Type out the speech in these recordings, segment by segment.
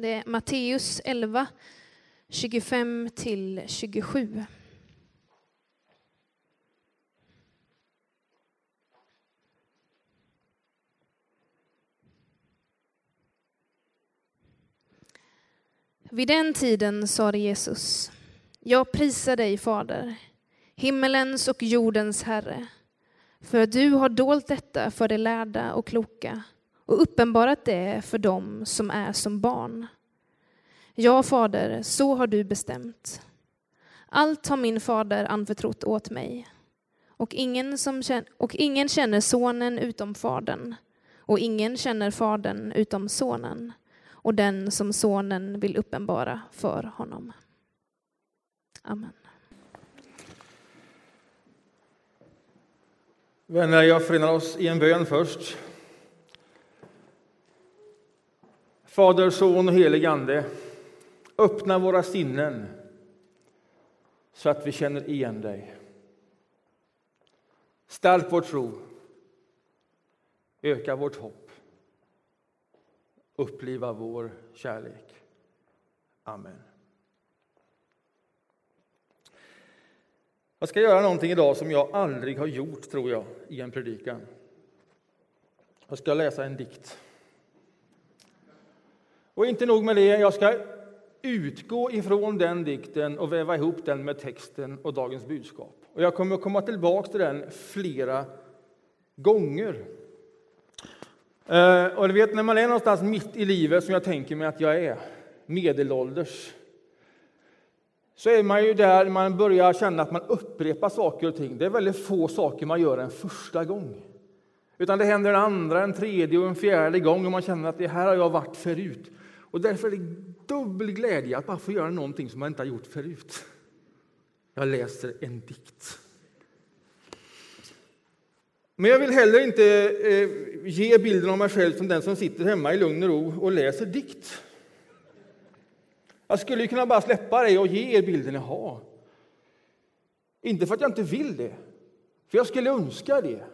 Det är Matteus 11, 25 till 27. Vid den tiden sade Jesus, jag prisar dig, Fader, himmelens och jordens Herre, för du har dolt detta för de lärda och kloka och uppenbarat det för dem som är som barn. Ja, Fader, så har du bestämt. Allt har min fader anförtrott åt mig, och ingen, som känner, och ingen känner sonen utom fadern, och ingen känner fadern utom sonen, och den som sonen vill uppenbara för honom. Amen. Vänner, jag förenar oss i en bön först. Fader, Son och helig Ande, öppna våra sinnen så att vi känner igen dig. Stärk vår tro, öka vårt hopp, uppliva vår kärlek. Amen. Jag ska göra någonting idag som jag aldrig har gjort, tror jag, i en predikan. Jag ska läsa en dikt. Och inte nog med det, jag ska utgå ifrån den dikten och väva ihop den med texten och dagens budskap. Och jag kommer att komma tillbaka till den flera gånger. Eh, och du vet, när man är någonstans mitt i livet, som jag tänker mig att jag är, medelålders, så är man ju där man börjar känna att man upprepar saker och ting. Det är väldigt få saker man gör en första gång. Utan det händer en andra, en tredje och en fjärde gång och man känner att det här har jag varit förut. Och därför är det dubbel glädje att bara få göra någonting som man inte har gjort förut. Jag läser en dikt. Men jag vill heller inte eh, ge bilden av mig själv som den som sitter hemma i lugn och ro och läser dikt. Jag skulle kunna bara släppa det och ge er bilden jag har. Inte för att jag inte vill det, för jag skulle önska det.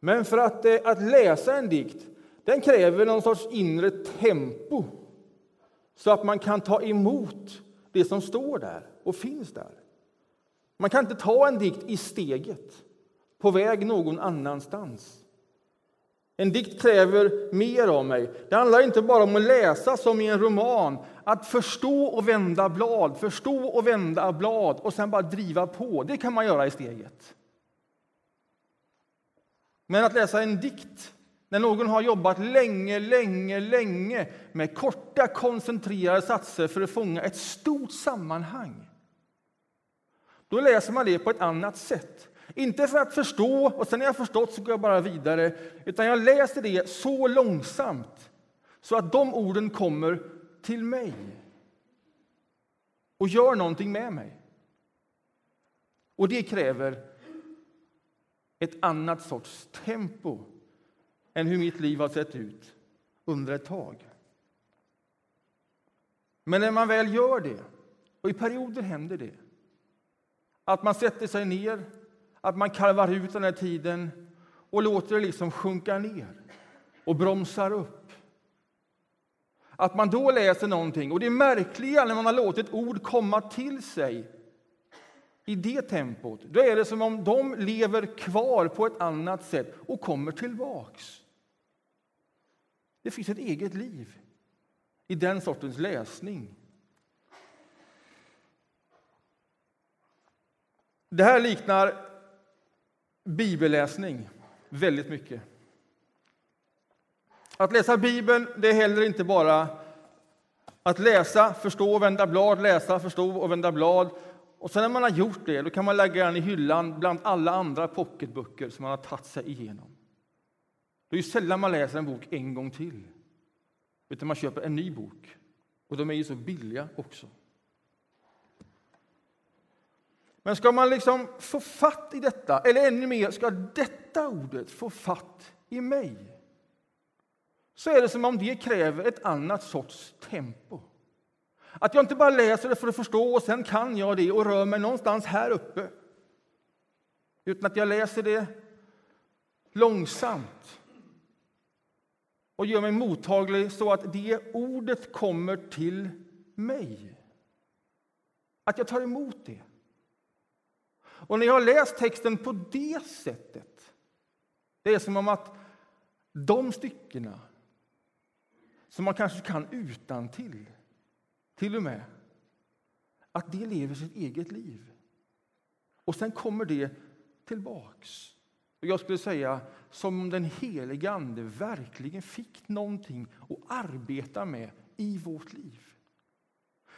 Men för att, eh, att läsa en dikt den kräver någon sorts inre tempo så att man kan ta emot det som står där och finns där. Man kan inte ta en dikt i steget, på väg någon annanstans. En dikt kräver mer av mig. Det handlar inte bara om att läsa som i en roman, att förstå och vända blad, förstå och vända blad och sen bara driva på. Det kan man göra i steget. Men att läsa en dikt när någon har jobbat länge, länge, länge med korta koncentrerade satser för att fånga ett stort sammanhang. Då läser man det på ett annat sätt. Inte för att förstå och sen när jag förstått så går jag bara vidare, utan jag läser det så långsamt så att de orden kommer till mig och gör någonting med mig. Och det kräver ett annat sorts tempo än hur mitt liv har sett ut under ett tag. Men när man väl gör det, och i perioder händer det, att man sätter sig ner, att man karvar ut den här tiden och låter det liksom sjunka ner och bromsar upp. Att man då läser någonting, och det är märkliga när man har låtit ord komma till sig i det tempot, då är det som om de lever kvar på ett annat sätt och kommer tillbaks. Det finns ett eget liv i den sortens läsning. Det här liknar bibelläsning väldigt mycket. Att läsa Bibeln det är heller inte bara att läsa, förstå och vända blad, läsa, förstå och vända blad. Och sen när man har gjort det, då kan man lägga den i hyllan bland alla andra pocketböcker som man har tagit sig igenom. Det är ju sällan man läser en bok en gång till, utan man köper en ny bok. Och de är ju så billiga också. Men ska man liksom få fatt i detta, eller ännu mer, ska detta ordet få fatt i mig så är det som om det kräver ett annat sorts tempo. Att jag inte bara läser det för att förstå och sen kan jag det och rör mig någonstans här uppe. Utan att jag läser det långsamt och gör mig mottaglig så att det ordet kommer till mig. Att jag tar emot det. Och när jag har läst texten på det sättet, det är som om att de styckena som man kanske kan utan till, till och med, att det lever sitt eget liv. Och sen kommer det tillbaks. Och jag skulle säga som om den helige Ande verkligen fick någonting att arbeta med i vårt liv.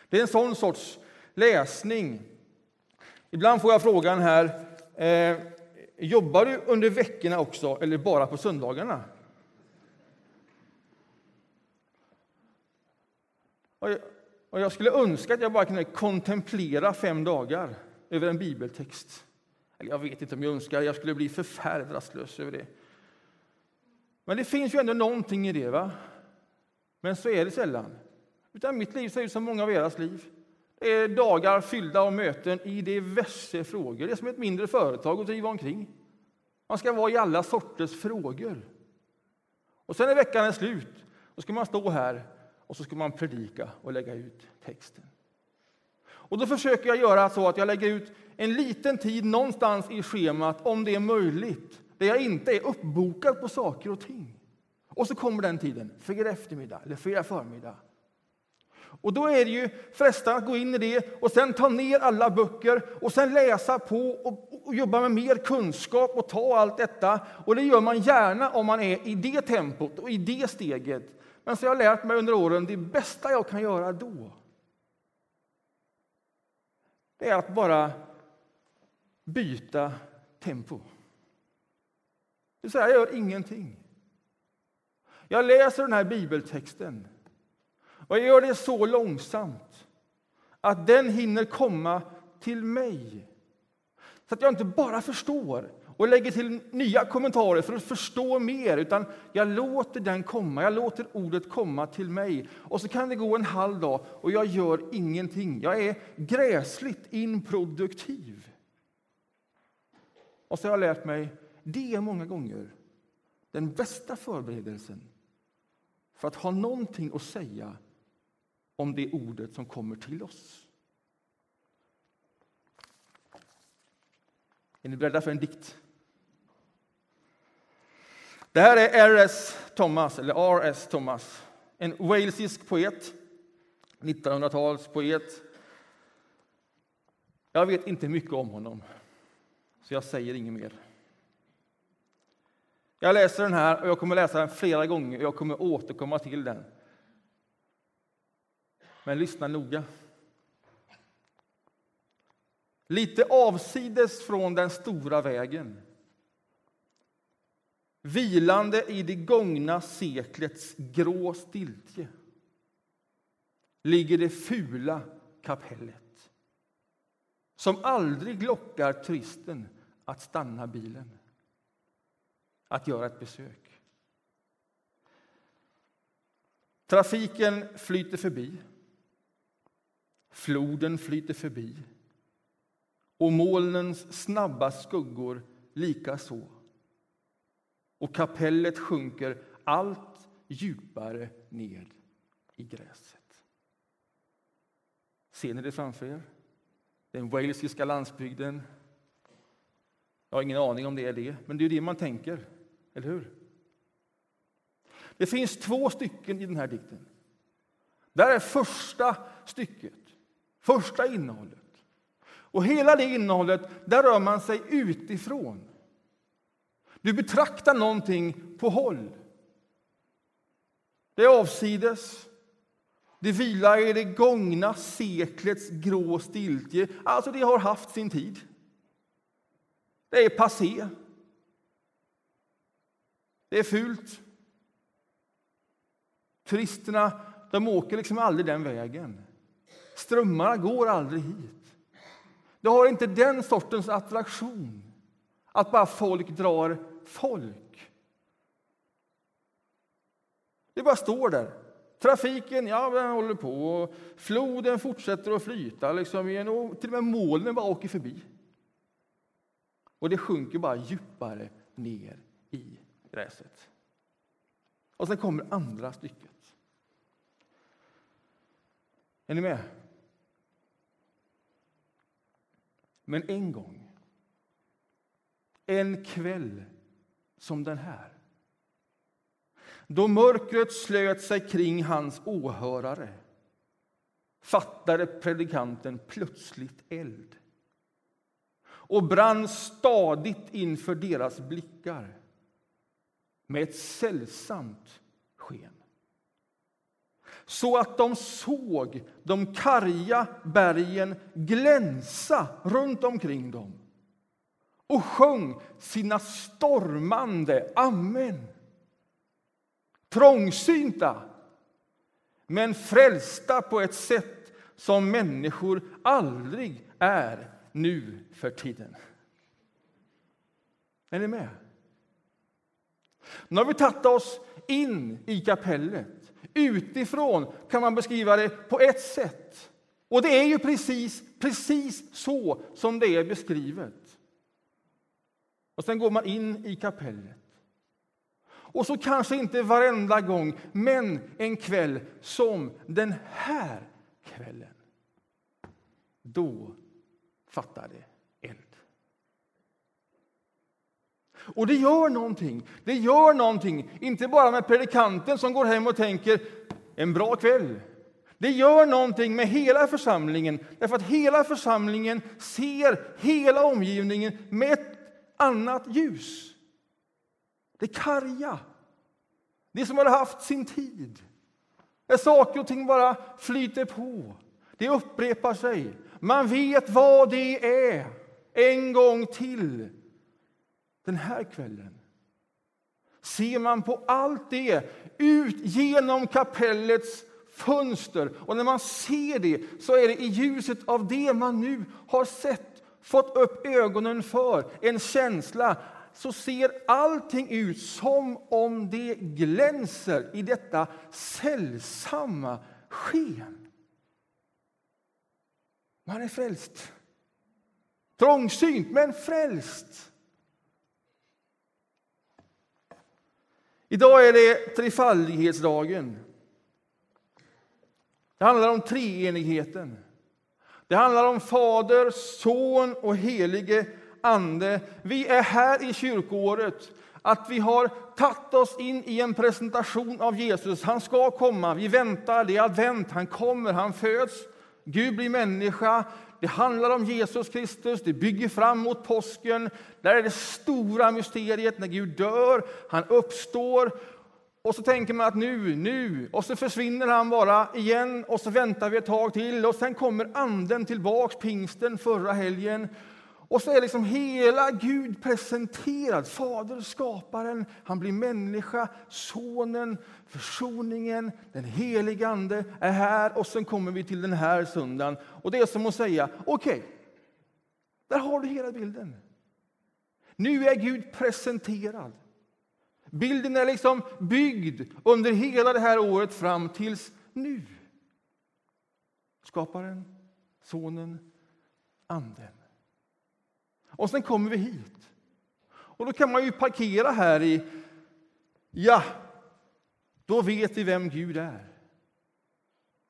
Det är en sån sorts läsning. Ibland får jag frågan här, eh, jobbar du under veckorna också eller bara på söndagarna? Och jag skulle önska att jag bara kunde kontemplera fem dagar över en bibeltext. Eller jag vet inte om jag önskar, jag skulle bli förfärligt rastlös över det. Men det finns ju ändå någonting i det. va? Men så är det sällan. Utan mitt liv ser ut som många av eras liv. Det är dagar fyllda av möten i diverse frågor. Det är som ett mindre företag att driva omkring. Man ska vara i alla sorters frågor. Och sen när veckan är slut. Då ska man stå här och så ska man predika och lägga ut texten. Och då försöker jag göra så att jag lägger ut en liten tid någonstans i schemat, om det är möjligt, där jag inte är uppbokad på saker och ting. Och så kommer den tiden, fredag eftermiddag eller fredag förmiddag. Och då är det ju frestande att gå in i det och sen ta ner alla böcker och sen läsa på och, och, jobba med mer kunskap och ta allt detta. Och det gör man gärna om man är i det tempot och i det steget. Men så har jag lärt mig under åren, det bästa jag kan göra då, det är att bara byta tempo. Det vill säga, jag gör ingenting. Jag läser den här bibeltexten och jag gör det så långsamt att den hinner komma till mig. Så att jag inte bara förstår och lägger till nya kommentarer för att förstå mer, utan jag låter den komma, jag låter ordet komma till mig. Och så kan det gå en halv dag och jag gör ingenting. Jag är gräsligt improduktiv. Och så har jag lärt mig, det är många gånger den bästa förberedelsen för att ha någonting att säga om det ordet som kommer till oss. Är ni beredda för en dikt? Det här är R.S. Thomas, eller R.S. Thomas, en walesisk poet, 1900-talspoet. Jag vet inte mycket om honom, så jag säger inget mer. Jag läser den här och jag kommer läsa den flera gånger och jag kommer återkomma till den. Men lyssna noga. Lite avsides från den stora vägen vilande i det gångna seklets grå stiltje ligger det fula kapellet som aldrig lockar turisten att stanna bilen, att göra ett besök. Trafiken flyter förbi. Floden flyter förbi och molnens snabba skuggor likaså och kapellet sjunker allt djupare ned i gräset. Ser ni det framför er? Den walesiska landsbygden. Jag har ingen aning om det är det, men det är det man tänker, eller hur? Det finns två stycken i den här dikten. Där är första stycket, första innehållet. Och hela det innehållet, där rör man sig utifrån. Du betraktar någonting på håll. Det är avsides. Det vilar i det gångna seklets grå stiltje. Alltså, det har haft sin tid. Det är passé. Det är fult. Turisterna de åker liksom aldrig den vägen. Strömmarna går aldrig hit. Det har inte den sortens attraktion att bara folk drar folk. Det bara står där. Trafiken ja, den håller på, och floden fortsätter att flyta, liksom, och till och med molnen bara åker förbi. Och det sjunker bara djupare ner i gräset. Och sen kommer andra stycket. Är ni med? Men en gång, en kväll som den här. Då mörkret slöt sig kring hans åhörare fattade predikanten plötsligt eld och brann stadigt inför deras blickar med ett sällsamt sken. Så att de såg de karga bergen glänsa runt omkring dem och sjöng sina stormande amen. Trångsynta, men frälsta på ett sätt som människor aldrig är nu för tiden. Är ni med? Nu har vi tagit oss in i kapellet. Utifrån kan man beskriva det på ett sätt. Och det är ju precis, precis så som det är beskrivet. Och sen går man in i kapellet. Och så kanske inte varenda gång, men en kväll som den här kvällen. Då fattar det eld. Och det gör någonting. Det gör någonting, inte bara med predikanten som går hem och tänker en bra kväll. Det gör någonting med hela församlingen, därför att hela församlingen ser hela omgivningen med ett annat ljus. Det karga, det som har haft sin tid. Där saker och ting bara flyter på. Det upprepar sig. Man vet vad det är en gång till. Den här kvällen ser man på allt det ut genom kapellets fönster. Och när man ser det så är det i ljuset av det man nu har sett, fått upp ögonen för, en känsla så ser allting ut som om det glänser i detta sällsamma sken. Man är frälst. Trångsynt, men frälst. Idag är det trefaldighetsdagen. Det handlar om treenigheten. Det handlar om Fader, Son och helige Ande. Vi är här i kyrkoåret att vi har tagit oss in i en presentation av Jesus. Han ska komma, vi väntar, det är advent, han kommer, han föds. Gud blir människa. Det handlar om Jesus Kristus, det bygger fram mot påsken. Där är det stora mysteriet när Gud dör, han uppstår. Och så tänker man att nu, nu, och så försvinner han bara igen och så väntar vi ett tag till och sen kommer anden tillbaks, pingsten förra helgen. Och så är liksom hela Gud presenterad. Fader, skaparen, han blir människa, sonen, försoningen, den helige Ande är här. Och sen kommer vi till den här söndagen. Och det är som att säga, okej, okay, där har du hela bilden. Nu är Gud presenterad. Bilden är liksom byggd under hela det här året fram tills nu. Skaparen, Sonen, Anden. Och sen kommer vi hit. Och då kan man ju parkera här i, ja, då vet vi vem Gud är.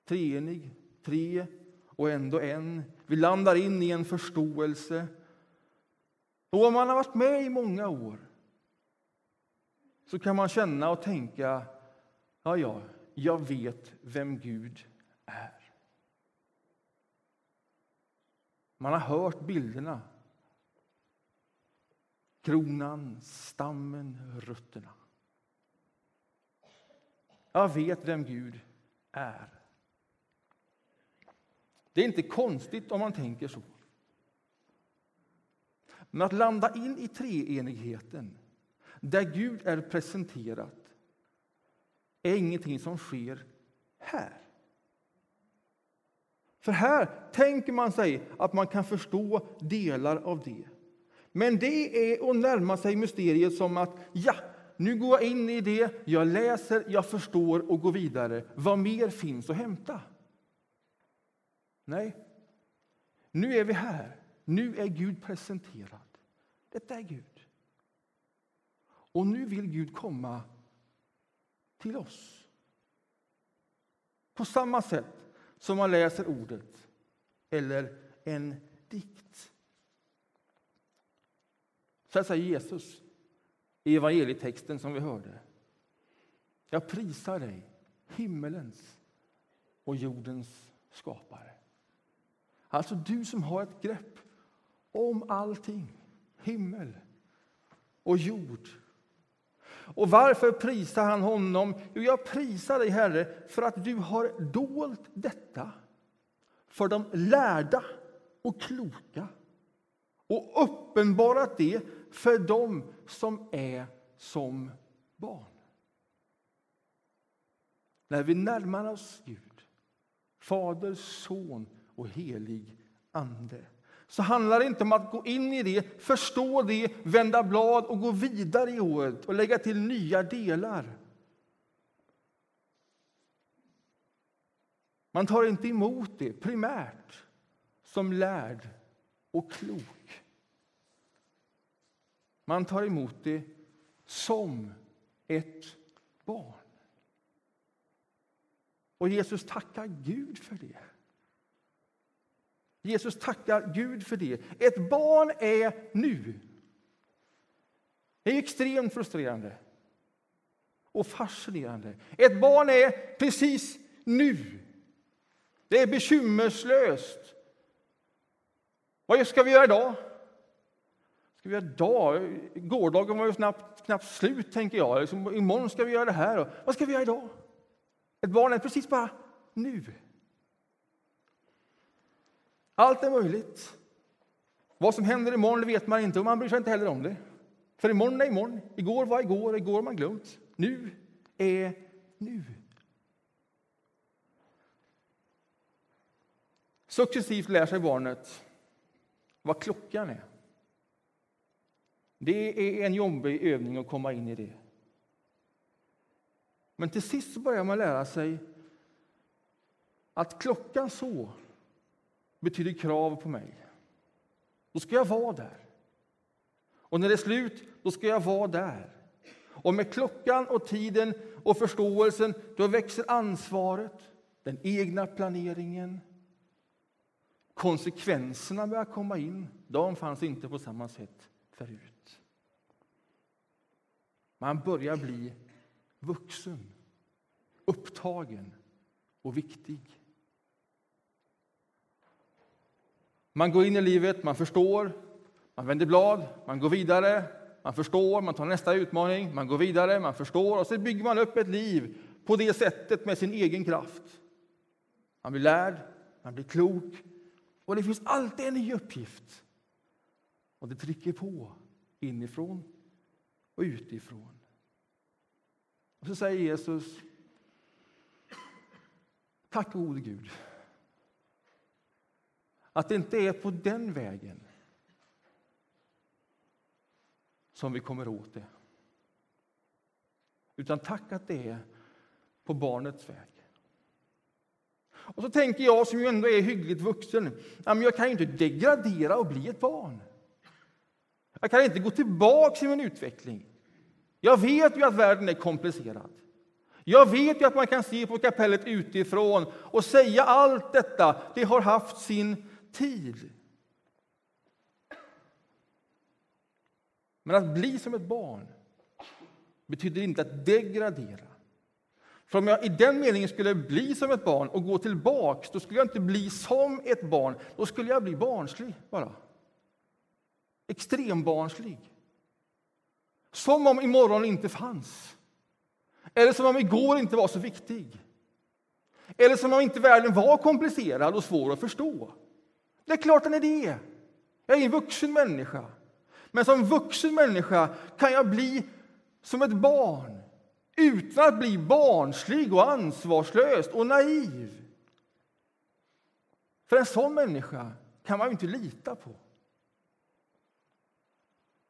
Treenig, tre och ändå en. Vi landar in i en förståelse. Och om man har varit med i många år så kan man känna och tänka, ja, ja, jag vet vem Gud är. Man har hört bilderna kronan, stammen, rötterna. Jag vet vem Gud är. Det är inte konstigt om man tänker så. Men att landa in i treenigheten, där Gud är presenterad är ingenting som sker här. För här tänker man sig att man kan förstå delar av det. Men det är att närma sig mysteriet som att ja, nu går jag in i det, jag läser, jag förstår och går vidare. Vad mer finns att hämta? Nej, nu är vi här. Nu är Gud presenterad. Detta är Gud. Och nu vill Gud komma till oss. På samma sätt som man läser ordet eller en dikt. Så här säger Jesus i evangelietexten som vi hörde. Jag prisar dig, himmelens och jordens skapare. Alltså du som har ett grepp om allting, himmel och jord. Och varför prisar han honom? Jo, jag prisar dig, Herre, för att du har dolt detta för de lärda och kloka och uppenbarat det för dem som är som barn. När vi närmar oss Gud, Fader, Son och helig Ande så handlar det inte om att gå in i det, förstå det, vända blad och gå vidare i året och lägga till nya delar. Man tar inte emot det primärt som lärd och klok. Man tar emot det som ett barn. Och Jesus tackar Gud för det. Jesus tackar Gud för det. Ett barn är nu. Det är extremt frustrerande och fascinerande. Ett barn är precis nu. Det är bekymmerslöst. Vad ska vi göra idag? Ska vi göra idag? Gårdagen var ju knappt, knappt slut, tänker jag. Liksom, imorgon ska vi göra det här. Vad ska vi göra idag? Ett barn är precis bara nu. Allt är möjligt. Vad som händer imorgon vet man inte och man bryr sig inte heller om det. För imorgon är imorgon, igår var igår, igår har man glömt. Nu är nu. Successivt lär sig barnet vad klockan är. Det är en jobbig övning att komma in i det. Men till sist börjar man lära sig att klockan så betyder krav på mig. Då ska jag vara där. Och när det är slut, då ska jag vara där. Och med klockan och tiden och förståelsen, då växer ansvaret, den egna planeringen. Konsekvenserna börjar komma in. De fanns inte på samma sätt förut. Man börjar bli vuxen, upptagen och viktig. Man går in i livet, man förstår, man vänder blad, man går vidare, man förstår, man tar nästa utmaning, man går vidare, man förstår och så bygger man upp ett liv på det sättet med sin egen kraft. Man blir lärd, man blir klok och det finns alltid en ny uppgift. Och det trycker på inifrån och utifrån. Och så säger Jesus Tack gode Gud att det inte är på den vägen som vi kommer åt det. Utan tack att det är på barnets väg. Och så tänker jag som ju ändå är hyggligt vuxen, jag kan ju inte degradera och bli ett barn. Jag kan inte gå tillbaka i min utveckling. Jag vet ju att världen är komplicerad. Jag vet ju att man kan se på kapellet utifrån och säga allt detta, det har haft sin tid. Men att bli som ett barn betyder inte att degradera. För om jag i den meningen skulle bli som ett barn och gå tillbaks, då skulle jag inte bli som ett barn. Då skulle jag bli barnslig bara. Extrembarnslig. Som om imorgon inte fanns. Eller som om igår inte var så viktig. Eller som om inte världen var komplicerad och svår att förstå. Det är klart den är det. Jag är en vuxen människa. Men som vuxen människa kan jag bli som ett barn utan att bli barnslig och ansvarslös och naiv. För en sån människa kan man ju inte lita på.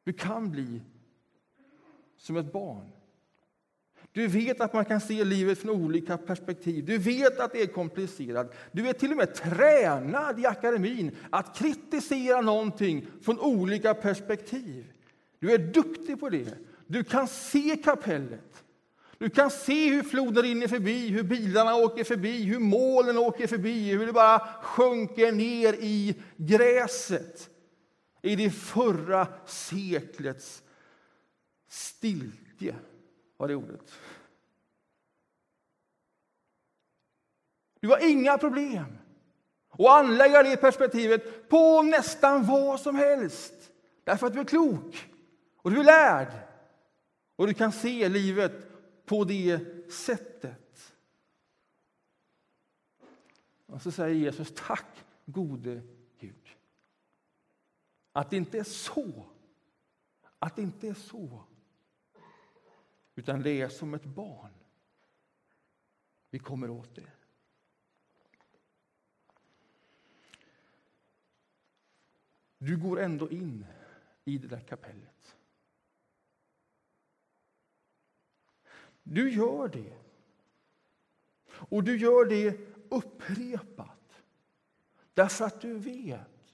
Du kan bli som ett barn. Du vet att man kan se livet från olika perspektiv. Du vet att det är komplicerat. Du är till och med tränad i akademin att kritisera någonting från olika perspektiv. Du är duktig på det. Du kan se kapellet. Du kan se hur floden rinner förbi, hur bilarna åker förbi, hur molnen åker förbi, hur det bara sjunker ner i gräset. I det förra seklets stiltje var det ordet. Du har inga problem att anlägga det perspektivet på nästan vad som helst. Därför att du är klok och du är lärd och du kan se livet på det sättet. Och så säger Jesus tack gode Gud. Att det inte är så. Att det inte är så. Utan det är som ett barn. Vi kommer åt det. Du går ändå in i det där kapellet. Du gör det. Och du gör det upprepat. Därför att du vet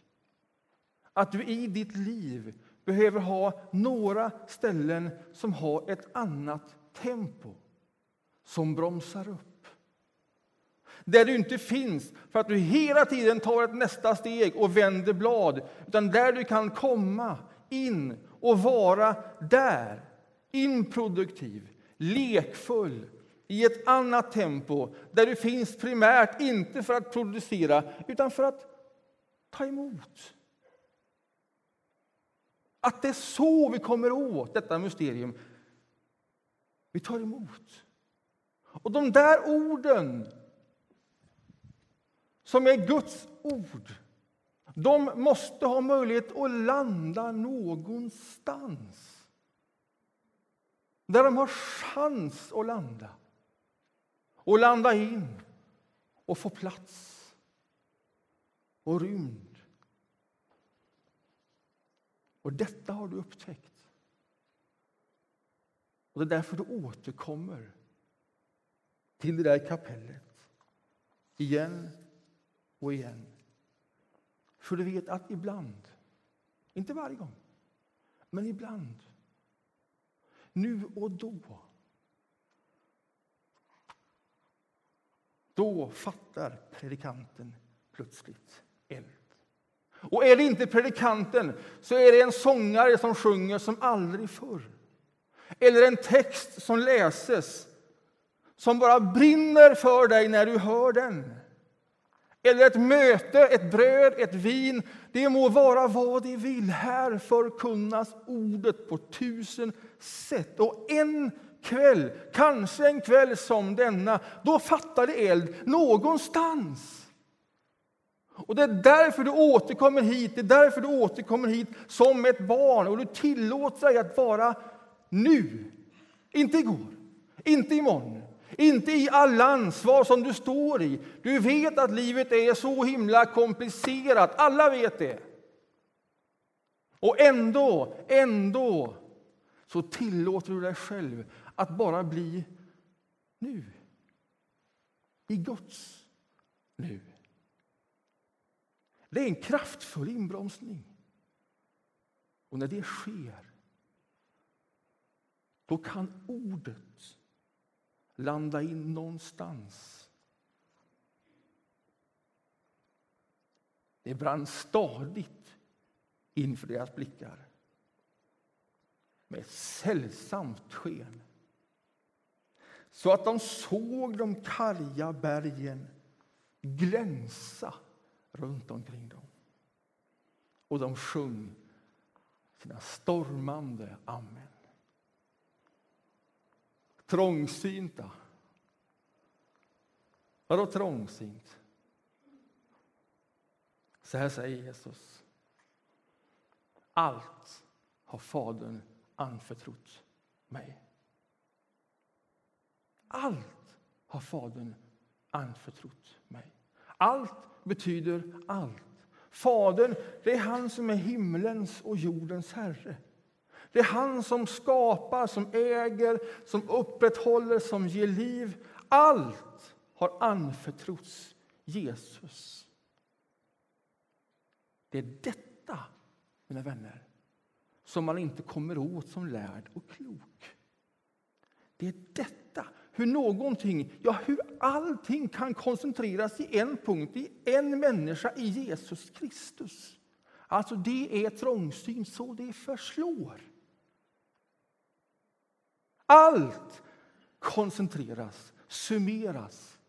att du i ditt liv behöver ha några ställen som har ett annat tempo, som bromsar upp. Där du inte finns för att du hela tiden tar ett nästa steg och vänder blad, utan där du kan komma in och vara där, improduktiv, lekfull, i ett annat tempo, där du finns primärt inte för att producera, utan för att ta emot. Att det är så vi kommer åt detta mysterium. Vi tar emot. Och de där orden, som är Guds ord, de måste ha möjlighet att landa någonstans. Där de har chans att landa. Och landa in och få plats och rymd. Och detta har du upptäckt. Och Det är därför du återkommer till det där kapellet igen och igen. För du vet att ibland, inte varje gång, men ibland, nu och då då fattar predikanten plötsligt. Och är det inte predikanten så är det en sångare som sjunger som aldrig förr. Eller en text som läses som bara brinner för dig när du hör den. Eller ett möte, ett bröd, ett vin. Det må vara vad det vill. Här förkunnas ordet på tusen sätt. Och en kväll, kanske en kväll som denna, då fattar det eld någonstans. Och Det är därför du återkommer hit, det är därför du återkommer hit som ett barn och du tillåter dig att vara nu. Inte igår, inte imorgon, inte i alla ansvar som du står i. Du vet att livet är så himla komplicerat, alla vet det. Och ändå, ändå så tillåter du dig själv att bara bli nu. I Guds nu. Det är en kraftfull inbromsning. Och när det sker, då kan ordet landa in någonstans. Det brann stadigt inför deras blickar med ett sällsamt sken så att de såg de karga bergen glänsa runt omkring dem. Och de sjöng sina stormande amen. Trångsynta. Vadå trångsynt? Så här säger Jesus. Allt har Fadern anförtrott mig. Allt har Fadern anförtrott mig. Allt betyder allt. Fadern, det är han som är himlens och jordens Herre. Det är han som skapar, som äger, som upprätthåller, som ger liv. Allt har anförtrotts Jesus. Det är detta, mina vänner, som man inte kommer åt som lärd och klok. Det är detta, hur någonting, ja hur allting kan koncentreras i en punkt, i en människa, i Jesus Kristus. Alltså det är trångsynt så det förslår. Allt koncentreras, summeras,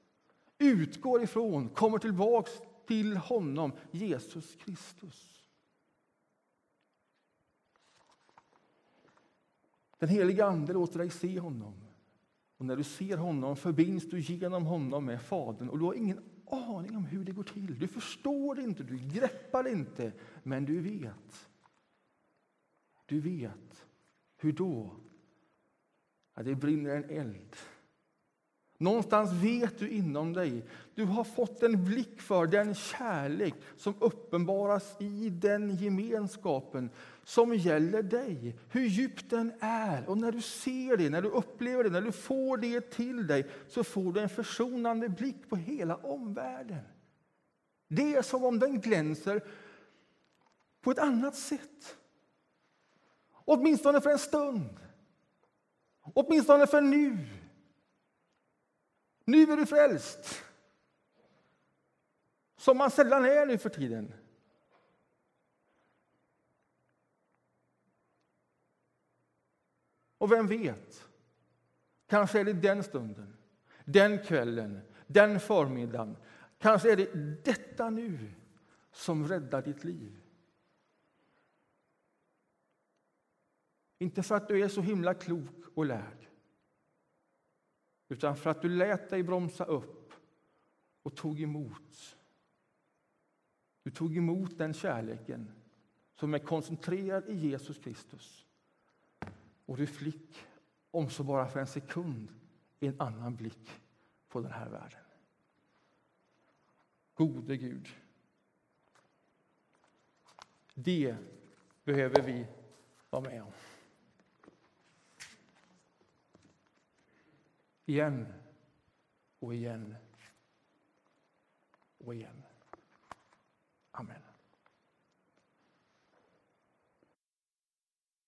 utgår ifrån, kommer tillbaks till honom, Jesus Kristus. Den heliga Ande låter dig se honom. Och när du ser honom förbinds du genom honom med Fadern och du har ingen aning om hur det går till. Du förstår det inte, du greppar det inte, men du vet. Du vet. Hur då? Att det brinner en eld. Någonstans vet du inom dig, du har fått en blick för den kärlek som uppenbaras i den gemenskapen som gäller dig, hur djupt den är. Och när du ser det, när du upplever det, när du får det till dig så får du en försonande blick på hela omvärlden. Det är som om den glänser på ett annat sätt. Åtminstone för en stund. Åtminstone för nu. Nu är du frälst. Som man sällan är nu för tiden. Och vem vet? Kanske är det den stunden, den kvällen, den förmiddagen. Kanske är det detta nu som räddar ditt liv. Inte för att du är så himla klok och lärd utan för att du lät dig bromsa upp och tog emot. Du tog emot den kärleken som är koncentrerad i Jesus Kristus. Och du fick, om så bara för en sekund, en annan blick på den här världen. Gode Gud. Det behöver vi vara med om. Igen och igen och igen. Amen.